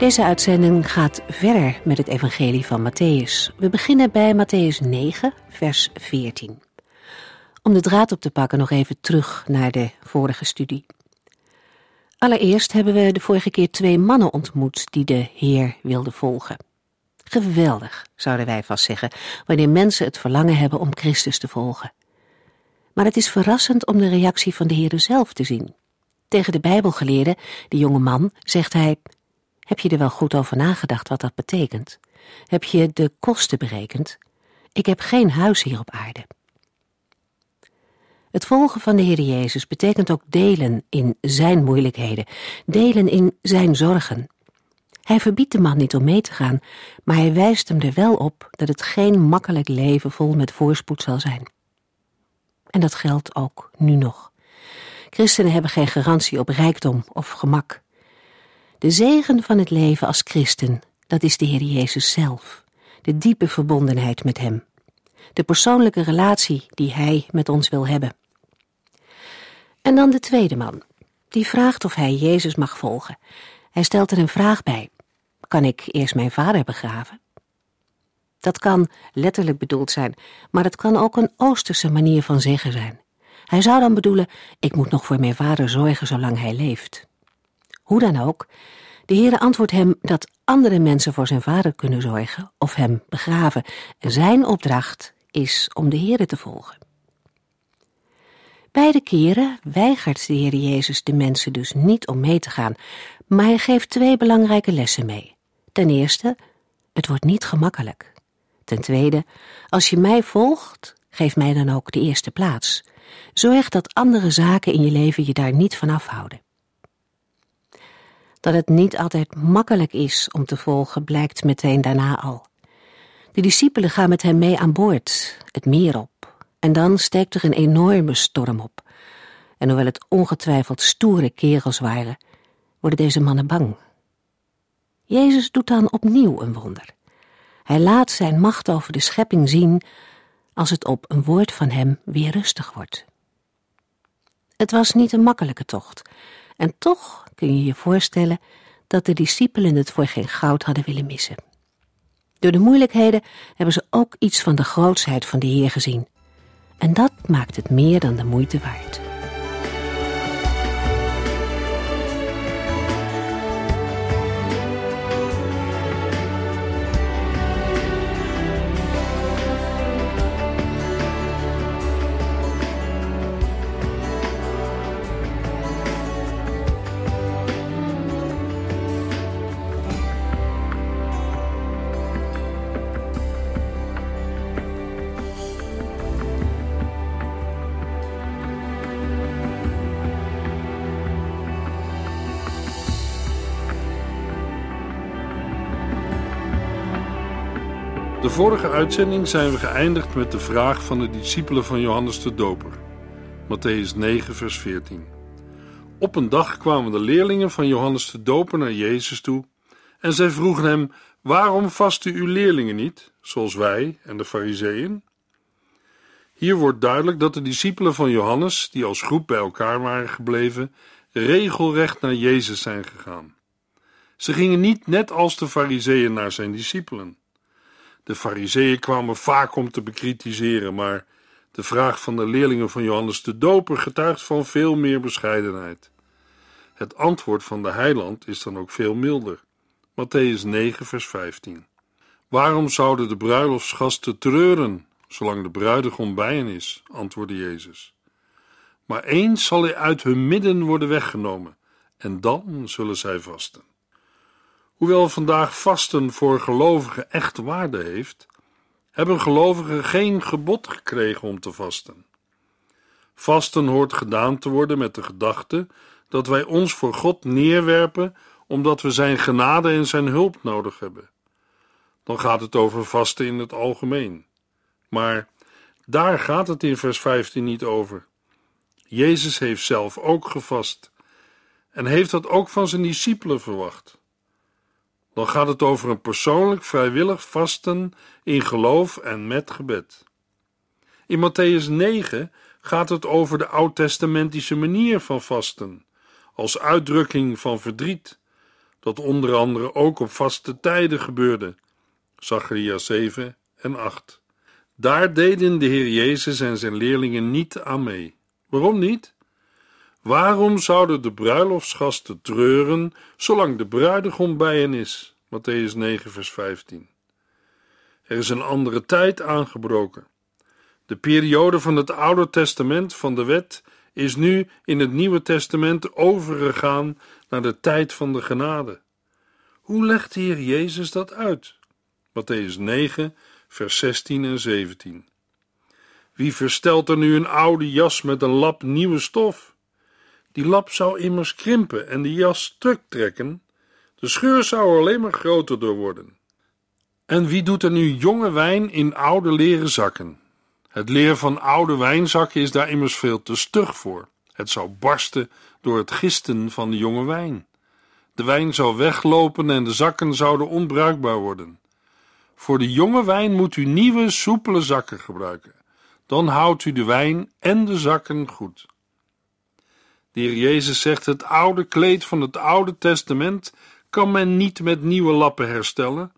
Deze uitzending gaat verder met het evangelie van Matthäus. We beginnen bij Matthäus 9, vers 14. Om de draad op te pakken nog even terug naar de vorige studie. Allereerst hebben we de vorige keer twee mannen ontmoet die de Heer wilden volgen. Geweldig, zouden wij vast zeggen, wanneer mensen het verlangen hebben om Christus te volgen. Maar het is verrassend om de reactie van de Heer zelf te zien. Tegen de Bijbelgeleerde, de jonge man, zegt hij: heb je er wel goed over nagedacht wat dat betekent? Heb je de kosten berekend? Ik heb geen huis hier op aarde. Het volgen van de Heer Jezus betekent ook delen in zijn moeilijkheden, delen in zijn zorgen. Hij verbiedt de man niet om mee te gaan, maar hij wijst hem er wel op dat het geen makkelijk leven vol met voorspoed zal zijn. En dat geldt ook nu nog. Christenen hebben geen garantie op rijkdom of gemak. De zegen van het leven als christen, dat is de Heer Jezus zelf, de diepe verbondenheid met Hem, de persoonlijke relatie die Hij met ons wil hebben. En dan de tweede man, die vraagt of hij Jezus mag volgen. Hij stelt er een vraag bij. Kan ik eerst mijn vader begraven? Dat kan letterlijk bedoeld zijn, maar het kan ook een Oosterse manier van zeggen zijn. Hij zou dan bedoelen, ik moet nog voor mijn vader zorgen zolang hij leeft. Hoe dan ook, de Heere antwoordt hem dat andere mensen voor zijn vader kunnen zorgen of hem begraven. Zijn opdracht is om de Heere te volgen. Beide keren weigert de Heer Jezus de mensen dus niet om mee te gaan, maar hij geeft twee belangrijke lessen mee. Ten eerste, het wordt niet gemakkelijk. Ten tweede, als je mij volgt, geef mij dan ook de eerste plaats. Zorg dat andere zaken in je leven je daar niet van afhouden. Dat het niet altijd makkelijk is om te volgen, blijkt meteen daarna al. De discipelen gaan met hem mee aan boord, het meer op, en dan steekt er een enorme storm op. En hoewel het ongetwijfeld stoere kerels waren, worden deze mannen bang. Jezus doet dan opnieuw een wonder. Hij laat zijn macht over de schepping zien als het op een woord van hem weer rustig wordt. Het was niet een makkelijke tocht, en toch kun je je voorstellen dat de discipelen het voor geen goud hadden willen missen. Door de moeilijkheden hebben ze ook iets van de grootsheid van de Heer gezien. En dat maakt het meer dan de moeite waard. De vorige uitzending zijn we geëindigd met de vraag van de discipelen van Johannes de Doper. Matthäus 9, vers 14. Op een dag kwamen de leerlingen van Johannes de Doper naar Jezus toe en zij vroegen hem: Waarom vasten uw leerlingen niet, zoals wij en de Fariseeën? Hier wordt duidelijk dat de discipelen van Johannes, die als groep bij elkaar waren gebleven, regelrecht naar Jezus zijn gegaan. Ze gingen niet net als de Fariseeën naar zijn discipelen. De fariseeën kwamen vaak om te bekritiseren, maar de vraag van de leerlingen van Johannes de Doper getuigt van veel meer bescheidenheid. Het antwoord van de heiland is dan ook veel milder. Matthäus 9, vers 15. Waarom zouden de bruiloftsgasten treuren, zolang de bruidegom bij hen is? antwoordde Jezus. Maar eens zal hij uit hun midden worden weggenomen, en dan zullen zij vasten. Hoewel vandaag vasten voor gelovigen echt waarde heeft, hebben gelovigen geen gebod gekregen om te vasten. Vasten hoort gedaan te worden met de gedachte dat wij ons voor God neerwerpen omdat we Zijn genade en Zijn hulp nodig hebben. dan gaat het over vasten in het algemeen. Maar daar gaat het in vers 15 niet over. Jezus heeft zelf ook gevast en heeft dat ook van zijn discipelen verwacht. Dan gaat het over een persoonlijk vrijwillig vasten in geloof en met gebed. In Matthäus 9 gaat het over de oud-testamentische manier van vasten, als uitdrukking van verdriet, dat onder andere ook op vaste tijden gebeurde. Zacharia 7 en 8. Daar deden de Heer Jezus en zijn leerlingen niet aan mee. Waarom niet? Waarom zouden de bruiloftsgasten treuren zolang de bruidegom bij hen is? Matthäus 9, vers 15. Er is een andere tijd aangebroken. De periode van het Oude Testament van de wet is nu in het Nieuwe Testament overgegaan naar de tijd van de genade. Hoe legt de Heer Jezus dat uit? Matthäus 9, vers 16 en 17. Wie verstelt er nu een oude jas met een lap nieuwe stof? Die lap zou immers krimpen en de jas stuk trekken. De scheur zou er alleen maar groter door worden. En wie doet er nu jonge wijn in oude leren zakken? Het leer van oude wijnzakken is daar immers veel te stug voor. Het zou barsten door het gisten van de jonge wijn. De wijn zou weglopen en de zakken zouden onbruikbaar worden. Voor de jonge wijn moet u nieuwe, soepele zakken gebruiken. Dan houdt u de wijn en de zakken goed. De heer Jezus zegt: Het oude kleed van het Oude Testament kan men niet met nieuwe lappen herstellen.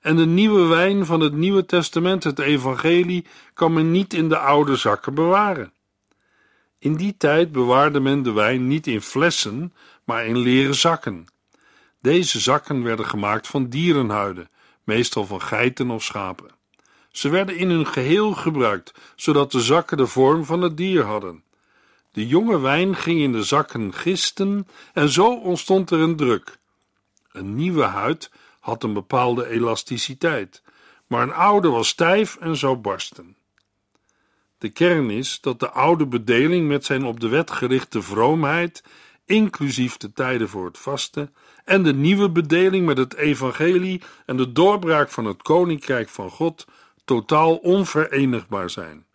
En de nieuwe wijn van het Nieuwe Testament, het Evangelie, kan men niet in de oude zakken bewaren. In die tijd bewaarde men de wijn niet in flessen, maar in leren zakken. Deze zakken werden gemaakt van dierenhuiden, meestal van geiten of schapen. Ze werden in hun geheel gebruikt, zodat de zakken de vorm van het dier hadden. De jonge wijn ging in de zakken gisten en zo ontstond er een druk. Een nieuwe huid had een bepaalde elasticiteit, maar een oude was stijf en zou barsten. De kern is dat de oude bedeling met zijn op de wet gerichte vroomheid, inclusief de tijden voor het vasten, en de nieuwe bedeling met het evangelie en de doorbraak van het koninkrijk van God totaal onverenigbaar zijn.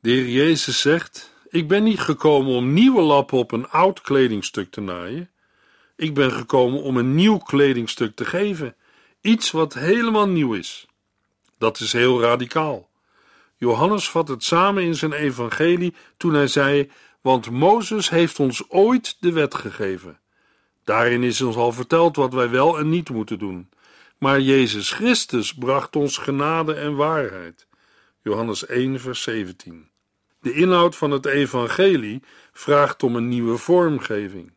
De Heer Jezus zegt: Ik ben niet gekomen om nieuwe lappen op een oud kledingstuk te naaien. Ik ben gekomen om een nieuw kledingstuk te geven, iets wat helemaal nieuw is. Dat is heel radicaal. Johannes vat het samen in zijn evangelie toen hij zei: Want Mozes heeft ons ooit de wet gegeven. Daarin is ons al verteld wat wij wel en niet moeten doen. Maar Jezus Christus bracht ons genade en waarheid. Johannes 1, vers 17. De inhoud van het evangelie vraagt om een nieuwe vormgeving.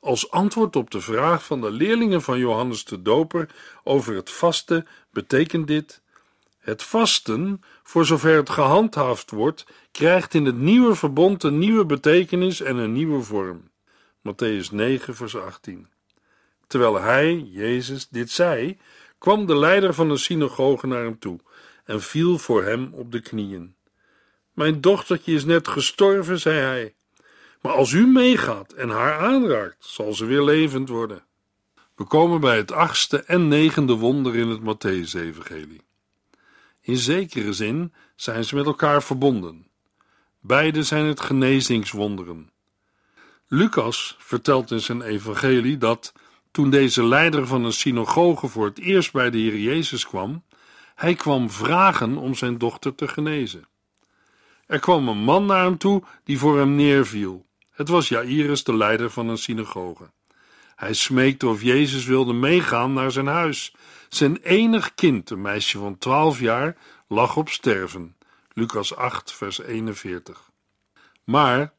Als antwoord op de vraag van de leerlingen van Johannes de Doper over het vasten betekent dit: het vasten, voor zover het gehandhaafd wordt, krijgt in het nieuwe verbond een nieuwe betekenis en een nieuwe vorm. Matthäus 9, vers 18. Terwijl hij, Jezus, dit zei, kwam de leider van de synagoge naar hem toe en viel voor hem op de knieën. Mijn dochtertje is net gestorven, zei hij. Maar als u meegaat en haar aanraakt, zal ze weer levend worden. We komen bij het achtste en negende wonder in het Matthäus-evangelie. In zekere zin zijn ze met elkaar verbonden. Beide zijn het genezingswonderen. Lucas vertelt in zijn evangelie dat, toen deze leider van een synagoge voor het eerst bij de Heer Jezus kwam, hij kwam vragen om zijn dochter te genezen. Er kwam een man naar hem toe die voor hem neerviel. Het was Jairus, de leider van een synagoge. Hij smeekte of Jezus wilde meegaan naar zijn huis. Zijn enig kind, een meisje van twaalf jaar, lag op sterven. Lucas 8, vers 41. Maar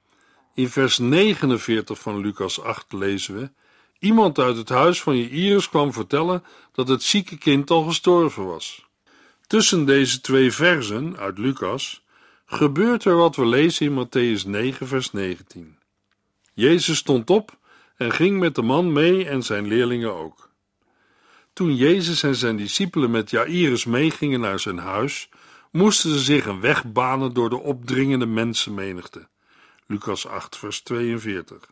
in vers 49 van Lucas 8 lezen we: Iemand uit het huis van Jairus kwam vertellen dat het zieke kind al gestorven was. Tussen deze twee versen uit Lucas gebeurt er wat we lezen in Matthäus 9, vers 19. Jezus stond op en ging met de man mee en zijn leerlingen ook. Toen Jezus en zijn discipelen met Jairus meegingen naar zijn huis, moesten ze zich een weg banen door de opdringende mensenmenigte. Lucas 8, vers 42.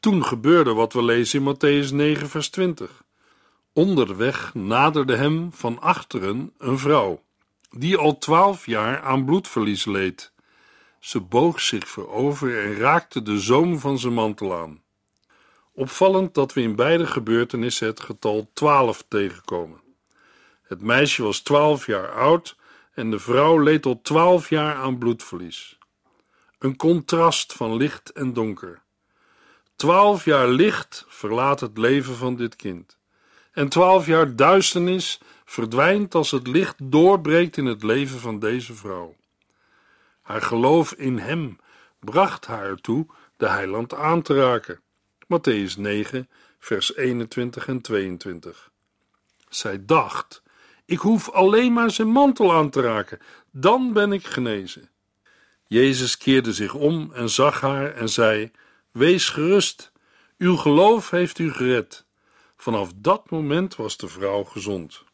Toen gebeurde wat we lezen in Matthäus 9, vers 20. Onderweg naderde hem van achteren een vrouw, die al twaalf jaar aan bloedverlies leed. Ze boog zich voorover en raakte de zoom van zijn mantel aan. Opvallend dat we in beide gebeurtenissen het getal twaalf tegenkomen. Het meisje was twaalf jaar oud en de vrouw leed al twaalf jaar aan bloedverlies. Een contrast van licht en donker. Twaalf jaar licht verlaat het leven van dit kind. En twaalf jaar duisternis verdwijnt als het licht doorbreekt in het leven van deze vrouw. Haar geloof in hem bracht haar ertoe de heiland aan te raken. Matthäus 9, vers 21 en 22. Zij dacht: Ik hoef alleen maar zijn mantel aan te raken, dan ben ik genezen. Jezus keerde zich om en zag haar en zei: Wees gerust, uw geloof heeft u gered. Vanaf dat moment was de vrouw gezond.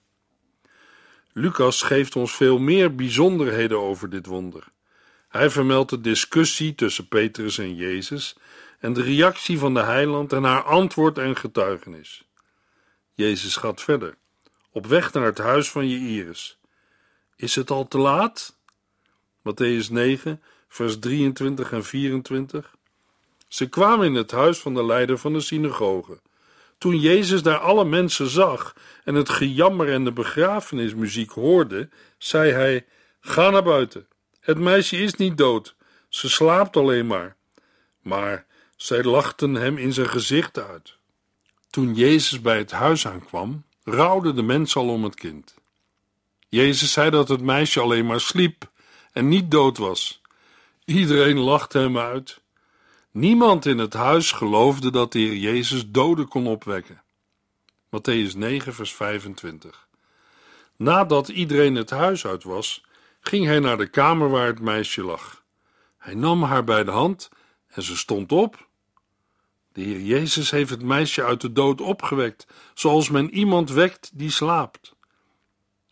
Lucas geeft ons veel meer bijzonderheden over dit wonder. Hij vermeldt de discussie tussen Petrus en Jezus en de reactie van de heiland en haar antwoord en getuigenis. Jezus gaat verder, op weg naar het huis van Jairus. Is het al te laat? Matthäus 9, vers 23 en 24. Ze kwamen in het huis van de leider van de synagoge. Toen Jezus daar alle mensen zag en het gejammer en de begrafenismuziek hoorde, zei hij: Ga naar buiten. Het meisje is niet dood, ze slaapt alleen maar. Maar zij lachten hem in zijn gezicht uit. Toen Jezus bij het huis aankwam, rouwden de mensen al om het kind. Jezus zei dat het meisje alleen maar sliep en niet dood was. Iedereen lachte hem uit. Niemand in het huis geloofde dat de Heer Jezus doden kon opwekken. Matthäus 9, vers 25. Nadat iedereen het huis uit was, ging hij naar de kamer waar het meisje lag. Hij nam haar bij de hand en ze stond op. De Heer Jezus heeft het meisje uit de dood opgewekt, zoals men iemand wekt die slaapt.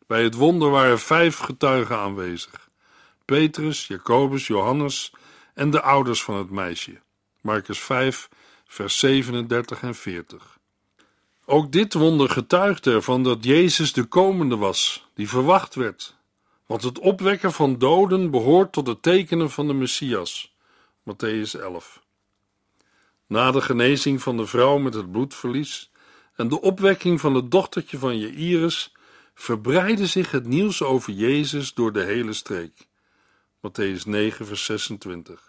Bij het wonder waren vijf getuigen aanwezig: Petrus, Jacobus, Johannes en de ouders van het meisje. Marcus 5, vers 37 en 40. Ook dit wonder getuigde ervan dat Jezus de komende was, die verwacht werd. Want het opwekken van doden behoort tot de tekenen van de Messias. Matthäus 11. Na de genezing van de vrouw met het bloedverlies en de opwekking van het dochtertje van Jairus verbreidde zich het nieuws over Jezus door de hele streek. Matthäus 9, vers 26.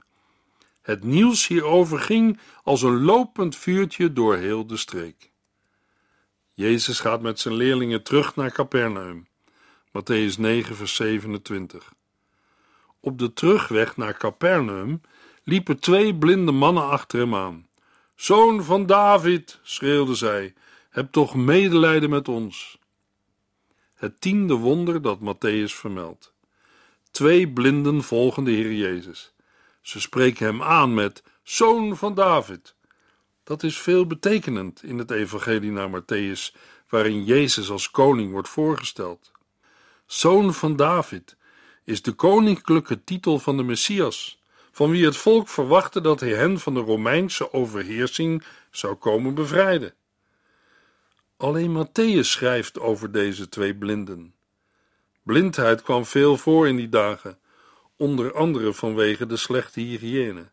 Het nieuws hierover ging als een lopend vuurtje door heel de streek. Jezus gaat met zijn leerlingen terug naar Capernaum. Matthäus 9, vers 27. Op de terugweg naar Capernaum liepen twee blinde mannen achter hem aan. Zoon van David, schreeuwden zij, heb toch medelijden met ons. Het tiende wonder dat Matthäus vermeldt. Twee blinden volgen de Heer Jezus. Ze spreken hem aan met Zoon van David. Dat is veelbetekenend in het Evangelie naar Matthäus, waarin Jezus als koning wordt voorgesteld. Zoon van David is de koninklijke titel van de Messias, van wie het volk verwachtte dat hij hen van de Romeinse overheersing zou komen bevrijden. Alleen Matthäus schrijft over deze twee blinden. Blindheid kwam veel voor in die dagen, onder andere vanwege de slechte hygiëne.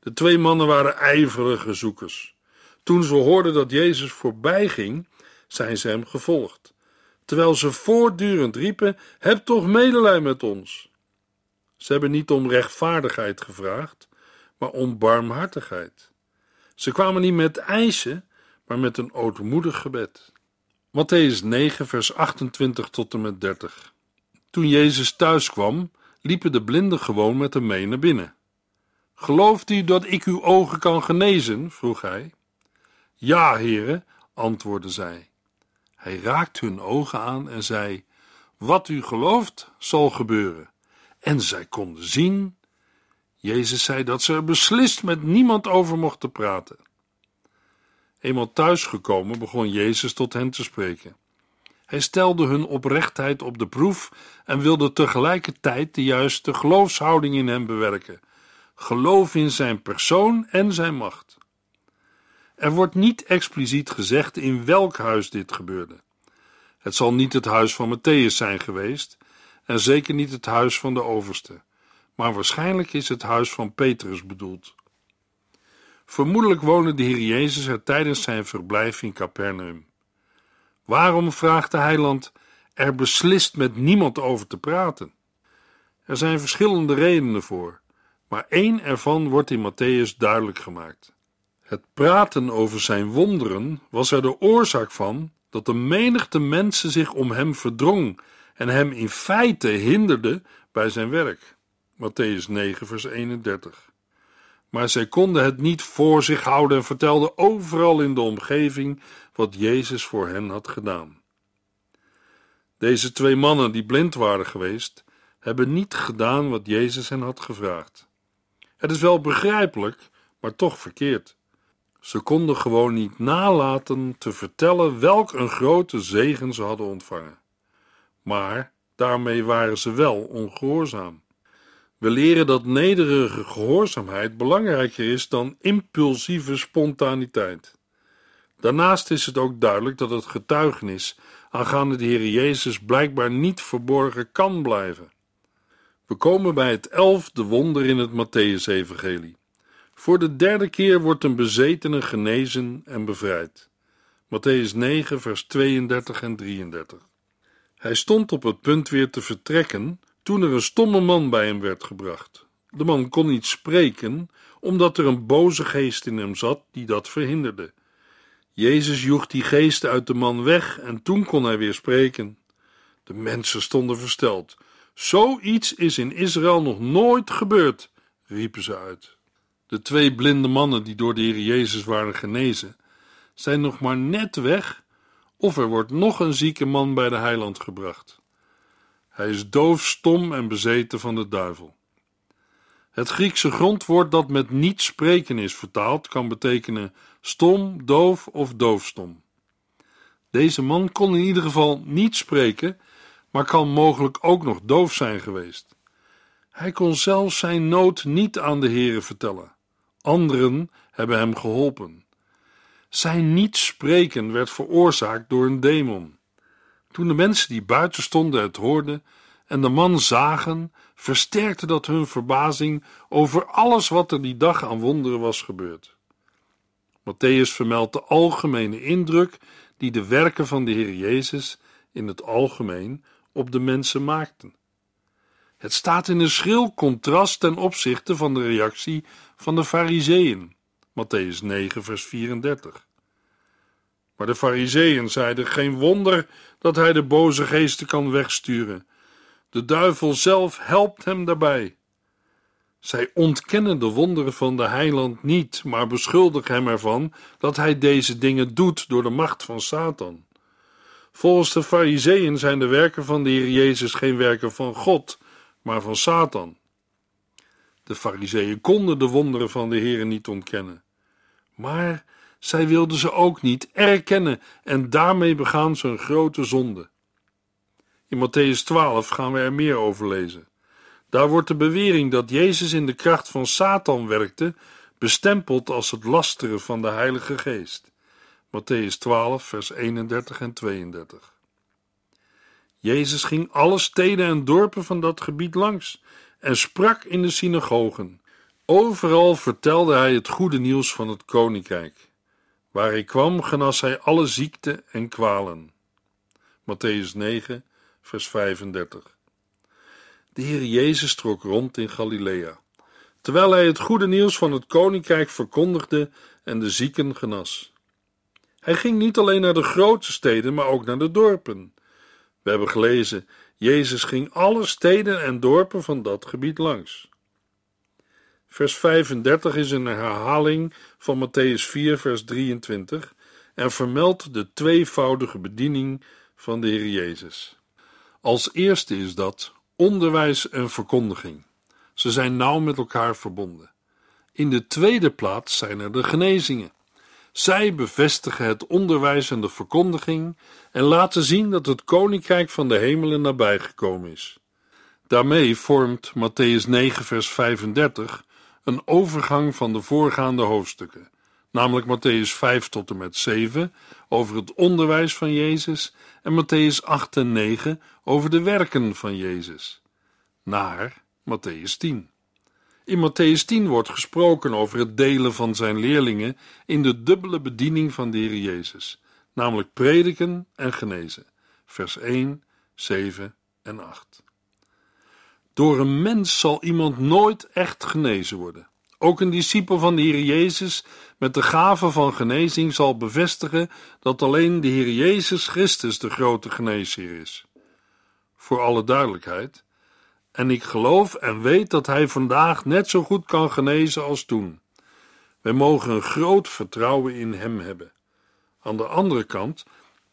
De twee mannen waren ijverige zoekers. Toen ze hoorden dat Jezus voorbij ging, zijn ze hem gevolgd, terwijl ze voortdurend riepen: Heb toch medelijden met ons. Ze hebben niet om rechtvaardigheid gevraagd, maar om barmhartigheid. Ze kwamen niet met eisen, maar met een ootmoedig gebed. Matthäus 9, vers 28 tot en met 30. Toen Jezus thuis kwam, liepen de blinden gewoon met hem mee naar binnen. Gelooft u dat ik uw ogen kan genezen? vroeg hij. Ja, heren, antwoordden zij. Hij raakte hun ogen aan en zei: Wat u gelooft, zal gebeuren. En zij konden zien. Jezus zei dat ze er beslist met niemand over mochten praten. Eenmaal thuisgekomen begon Jezus tot hen te spreken. Hij stelde hun oprechtheid op de proef en wilde tegelijkertijd de juiste geloofshouding in hen bewerken. Geloof in zijn persoon en zijn macht. Er wordt niet expliciet gezegd in welk huis dit gebeurde. Het zal niet het huis van Matthäus zijn geweest, en zeker niet het huis van de overste, maar waarschijnlijk is het huis van Petrus bedoeld. Vermoedelijk woonde de Heer Jezus er tijdens zijn verblijf in Capernaum. Waarom vraagt de heiland er beslist met niemand over te praten? Er zijn verschillende redenen voor, maar één ervan wordt in Matthäus duidelijk gemaakt. Het praten over zijn wonderen was er de oorzaak van dat de menigte mensen zich om hem verdrong en hem in feite hinderde bij zijn werk. Matthäus 9, vers 31. Maar zij konden het niet voor zich houden en vertelden overal in de omgeving wat Jezus voor hen had gedaan. Deze twee mannen die blind waren geweest, hebben niet gedaan wat Jezus hen had gevraagd. Het is wel begrijpelijk, maar toch verkeerd. Ze konden gewoon niet nalaten te vertellen welk een grote zegen ze hadden ontvangen. Maar daarmee waren ze wel ongehoorzaam. We leren dat nederige gehoorzaamheid belangrijker is dan impulsieve spontaniteit. Daarnaast is het ook duidelijk dat het getuigenis aangaande de Heer Jezus blijkbaar niet verborgen kan blijven. We komen bij het elfde wonder in het Matthäus-evangelie. Voor de derde keer wordt een bezetene genezen en bevrijd. Matthäus 9, vers 32 en 33. Hij stond op het punt weer te vertrekken toen er een stomme man bij hem werd gebracht. De man kon niet spreken, omdat er een boze geest in hem zat die dat verhinderde. Jezus joeg die geest uit de man weg en toen kon hij weer spreken. De mensen stonden versteld. Zoiets is in Israël nog nooit gebeurd, riepen ze uit. De twee blinde mannen die door de Heer Jezus waren genezen, zijn nog maar net weg, of er wordt nog een zieke man bij de heiland gebracht. Hij is doof, stom en bezeten van de duivel. Het Griekse grondwoord dat met niet spreken is vertaald, kan betekenen stom, doof of doofstom. Deze man kon in ieder geval niet spreken, maar kan mogelijk ook nog doof zijn geweest. Hij kon zelfs zijn nood niet aan de Heere vertellen. Anderen hebben hem geholpen. Zijn niet spreken werd veroorzaakt door een demon. Toen de mensen die buiten stonden het hoorden en de man zagen, versterkte dat hun verbazing over alles wat er die dag aan wonderen was gebeurd. Matthäus vermeldt de algemene indruk die de werken van de Heer Jezus in het algemeen op de mensen maakten. Het staat in een schril contrast ten opzichte van de reactie van de Fariseeën, Matthäus 9, vers 34. Maar de Fariseeën zeiden: Geen wonder dat hij de boze geesten kan wegsturen. De duivel zelf helpt hem daarbij. Zij ontkennen de wonderen van de heiland niet, maar beschuldigen hem ervan dat hij deze dingen doet door de macht van Satan. Volgens de Fariseeën zijn de werken van de Heer Jezus geen werken van God, maar van Satan. De Fariseeën konden de wonderen van de Heer niet ontkennen, maar zij wilden ze ook niet erkennen en daarmee begaan ze een grote zonde. In Matthäus 12 gaan we er meer over lezen. Daar wordt de bewering dat Jezus in de kracht van Satan werkte, bestempeld als het lasteren van de Heilige Geest. Matthäus 12, vers 31 en 32. Jezus ging alle steden en dorpen van dat gebied langs en sprak in de synagogen. Overal vertelde hij het goede nieuws van het koninkrijk. Waar hij kwam, genas hij alle ziekte en kwalen. Matthäus 9, vers 35. De Heer Jezus trok rond in Galilea, terwijl hij het goede nieuws van het koninkrijk verkondigde en de zieken genas. Hij ging niet alleen naar de grote steden, maar ook naar de dorpen. We hebben gelezen: Jezus ging alle steden en dorpen van dat gebied langs. Vers 35 is een herhaling van Matthäus 4, vers 23 en vermeldt de tweevoudige bediening van de Heer Jezus. Als eerste is dat onderwijs en verkondiging. Ze zijn nauw met elkaar verbonden. In de tweede plaats zijn er de genezingen. Zij bevestigen het onderwijs en de verkondiging en laten zien dat het koninkrijk van de hemelen nabijgekomen is. Daarmee vormt Matthäus 9, vers 35 een overgang van de voorgaande hoofdstukken, namelijk Matthäus 5 tot en met 7 over het onderwijs van Jezus en Matthäus 8 en 9 over de werken van Jezus, naar Matthäus 10. In Matthäus 10 wordt gesproken over het delen van zijn leerlingen in de dubbele bediening van de Heer Jezus, namelijk prediken en genezen. Vers 1, 7 en 8. Door een mens zal iemand nooit echt genezen worden. Ook een discipel van de Heer Jezus met de gave van genezing zal bevestigen dat alleen de Heer Jezus Christus de grote geneesheer is. Voor alle duidelijkheid, en ik geloof en weet dat Hij vandaag net zo goed kan genezen als toen. Wij mogen een groot vertrouwen in Hem hebben. Aan de andere kant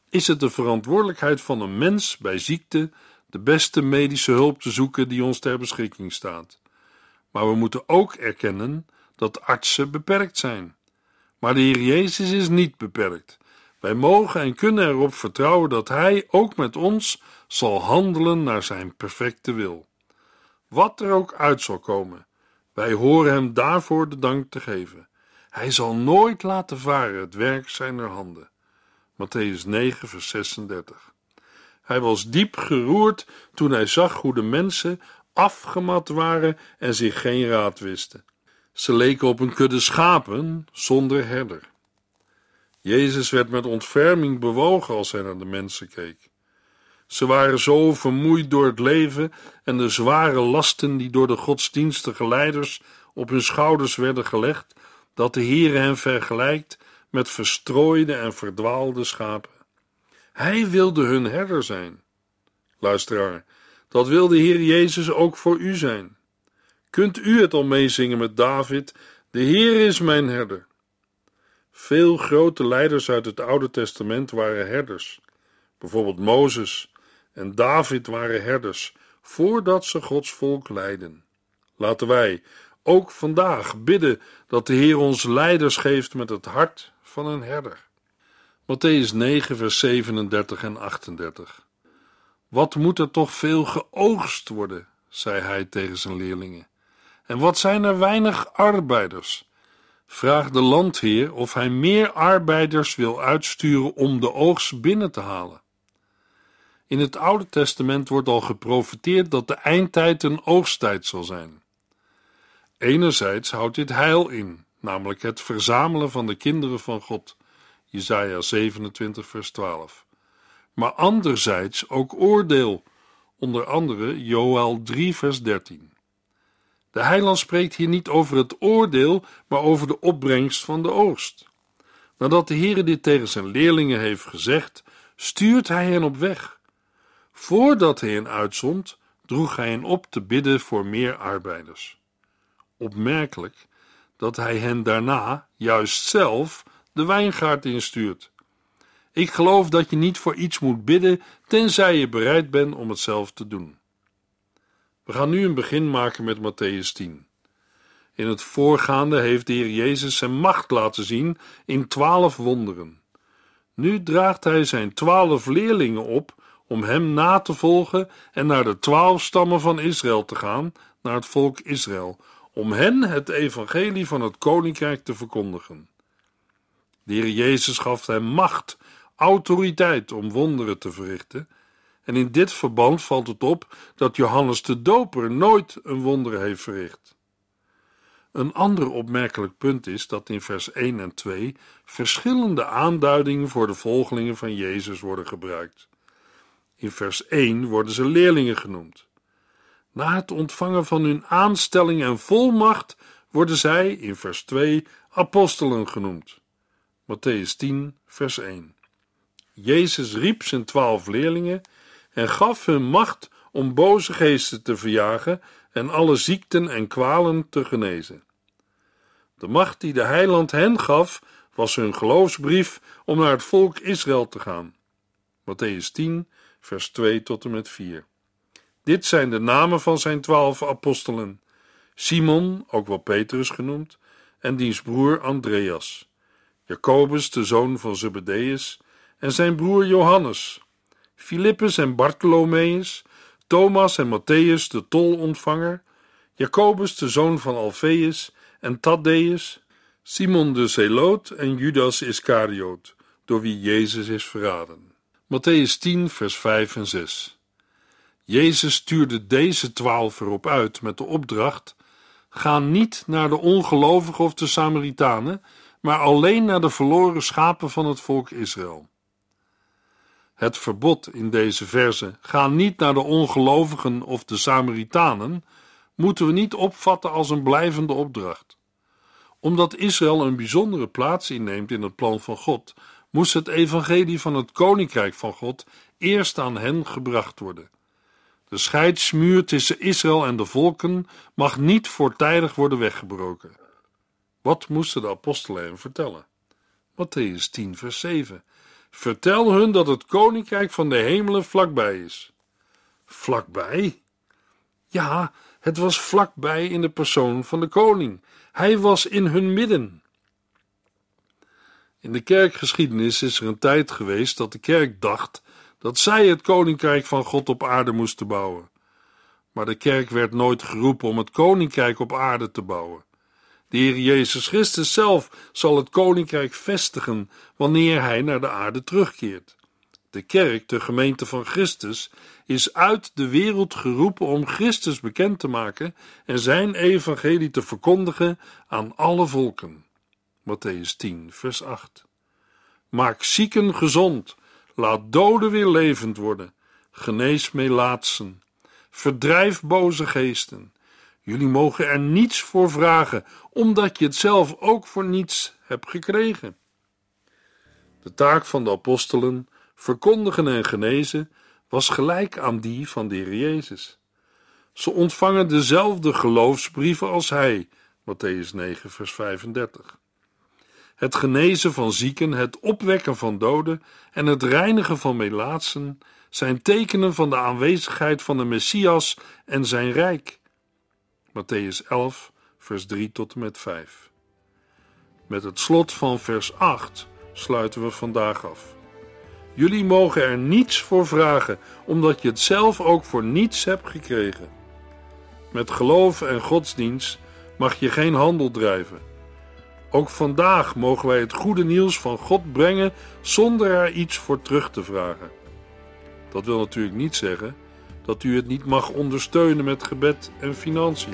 is het de verantwoordelijkheid van een mens bij ziekte de beste medische hulp te zoeken die ons ter beschikking staat. Maar we moeten ook erkennen dat artsen beperkt zijn. Maar de Heer Jezus is niet beperkt. Wij mogen en kunnen erop vertrouwen dat Hij ook met ons zal handelen naar Zijn perfecte wil. Wat er ook uit zal komen, wij horen Hem daarvoor de dank te geven. Hij zal nooit laten varen het werk zijner handen. Matthäus 9, vers 36. Hij was diep geroerd toen hij zag hoe de mensen afgemat waren en zich geen raad wisten. Ze leken op een kudde schapen zonder herder. Jezus werd met ontferming bewogen als hij naar de mensen keek. Ze waren zo vermoeid door het leven en de zware lasten die door de godsdienstige leiders op hun schouders werden gelegd, dat de Heer hen vergelijkt met verstrooide en verdwaalde schapen. Hij wilde hun herder zijn. Luisteraar, dat wil de Heer Jezus ook voor u zijn. Kunt u het al meezingen met David? De Heer is mijn herder. Veel grote leiders uit het Oude Testament waren herders. Bijvoorbeeld Mozes en David waren herders voordat ze Gods volk leidden. Laten wij ook vandaag bidden dat de Heer ons leiders geeft met het hart van een herder. Matthäus 9, vers 37 en 38. Wat moet er toch veel geoogst worden, zei hij tegen zijn leerlingen. En wat zijn er weinig arbeiders? Vraag de landheer of hij meer arbeiders wil uitsturen om de oogst binnen te halen. In het Oude Testament wordt al geprofeteerd dat de eindtijd een oogsttijd zal zijn. Enerzijds houdt dit heil in, namelijk het verzamelen van de kinderen van God, Jesaja 27 vers 12. Maar anderzijds ook oordeel, onder andere Joel 3 vers 13. De heiland spreekt hier niet over het oordeel, maar over de opbrengst van de oogst. Nadat de Heere dit tegen zijn leerlingen heeft gezegd, stuurt hij hen op weg. Voordat hij hen uitzond, droeg hij hen op te bidden voor meer arbeiders. Opmerkelijk dat hij hen daarna juist zelf de wijngaard instuurt. Ik geloof dat je niet voor iets moet bidden, tenzij je bereid bent om het zelf te doen. We gaan nu een begin maken met Matthäus 10. In het voorgaande heeft de Heer Jezus zijn macht laten zien in twaalf wonderen. Nu draagt hij zijn twaalf leerlingen op om hem na te volgen en naar de twaalf stammen van Israël te gaan, naar het volk Israël, om hen het evangelie van het koninkrijk te verkondigen. De Heer Jezus gaf hem macht, autoriteit om wonderen te verrichten. En in dit verband valt het op dat Johannes de Doper nooit een wonder heeft verricht. Een ander opmerkelijk punt is dat in vers 1 en 2 verschillende aanduidingen voor de volgelingen van Jezus worden gebruikt. In vers 1 worden ze leerlingen genoemd. Na het ontvangen van hun aanstelling en volmacht worden zij in vers 2 apostelen genoemd. Matthäus 10, vers 1. Jezus riep zijn twaalf leerlingen en gaf hun macht om boze geesten te verjagen en alle ziekten en kwalen te genezen. De macht die de heiland hen gaf, was hun geloofsbrief om naar het volk Israël te gaan. Matthäus 10, vers 2 tot en met 4. Dit zijn de namen van zijn twaalf apostelen: Simon, ook wel Petrus genoemd, en diens broer Andreas. Jacobus, de zoon van Zebedeus, en zijn broer Johannes, Filippus en Bartholomeus, Thomas en Matthäus, de tolontvanger, Jacobus, de zoon van Alfeus, en Thaddeus, Simon de Zeloot en Judas Iscariot, door wie Jezus is verraden. Matthäus 10, vers 5 en 6. Jezus stuurde deze twaalf erop uit met de opdracht: Ga niet naar de ongelovigen of de Samaritanen, maar alleen naar de verloren schapen van het volk Israël. Het verbod in deze verse: ga niet naar de ongelovigen of de Samaritanen, moeten we niet opvatten als een blijvende opdracht. Omdat Israël een bijzondere plaats inneemt in het plan van God, moest het evangelie van het koninkrijk van God eerst aan hen gebracht worden. De scheidsmuur tussen Israël en de volken mag niet voortijdig worden weggebroken. Wat moesten de apostelen vertellen? Matthäus 10, vers 7. Vertel hun dat het koninkrijk van de hemelen vlakbij is. Vlakbij? Ja, het was vlakbij in de persoon van de koning. Hij was in hun midden. In de kerkgeschiedenis is er een tijd geweest dat de kerk dacht dat zij het koninkrijk van God op aarde moesten bouwen. Maar de kerk werd nooit geroepen om het koninkrijk op aarde te bouwen. De Heer Jezus Christus zelf zal het koninkrijk vestigen wanneer hij naar de aarde terugkeert. De kerk, de gemeente van Christus, is uit de wereld geroepen om Christus bekend te maken en zijn evangelie te verkondigen aan alle volken. Matthäus 10, vers 8. Maak zieken gezond, laat doden weer levend worden, genees melaatsen, verdrijf boze geesten. Jullie mogen er niets voor vragen, omdat je het zelf ook voor niets hebt gekregen. De taak van de apostelen, verkondigen en genezen, was gelijk aan die van de Heer Jezus. Ze ontvangen dezelfde geloofsbrieven als hij, Matthäus 9, vers 35. Het genezen van zieken, het opwekken van doden en het reinigen van melaatsen zijn tekenen van de aanwezigheid van de Messias en zijn rijk. Matthäus 11, vers 3 tot en met 5. Met het slot van vers 8 sluiten we vandaag af. Jullie mogen er niets voor vragen, omdat je het zelf ook voor niets hebt gekregen. Met geloof en godsdienst mag je geen handel drijven. Ook vandaag mogen wij het goede nieuws van God brengen zonder er iets voor terug te vragen. Dat wil natuurlijk niet zeggen dat u het niet mag ondersteunen met gebed en financiën.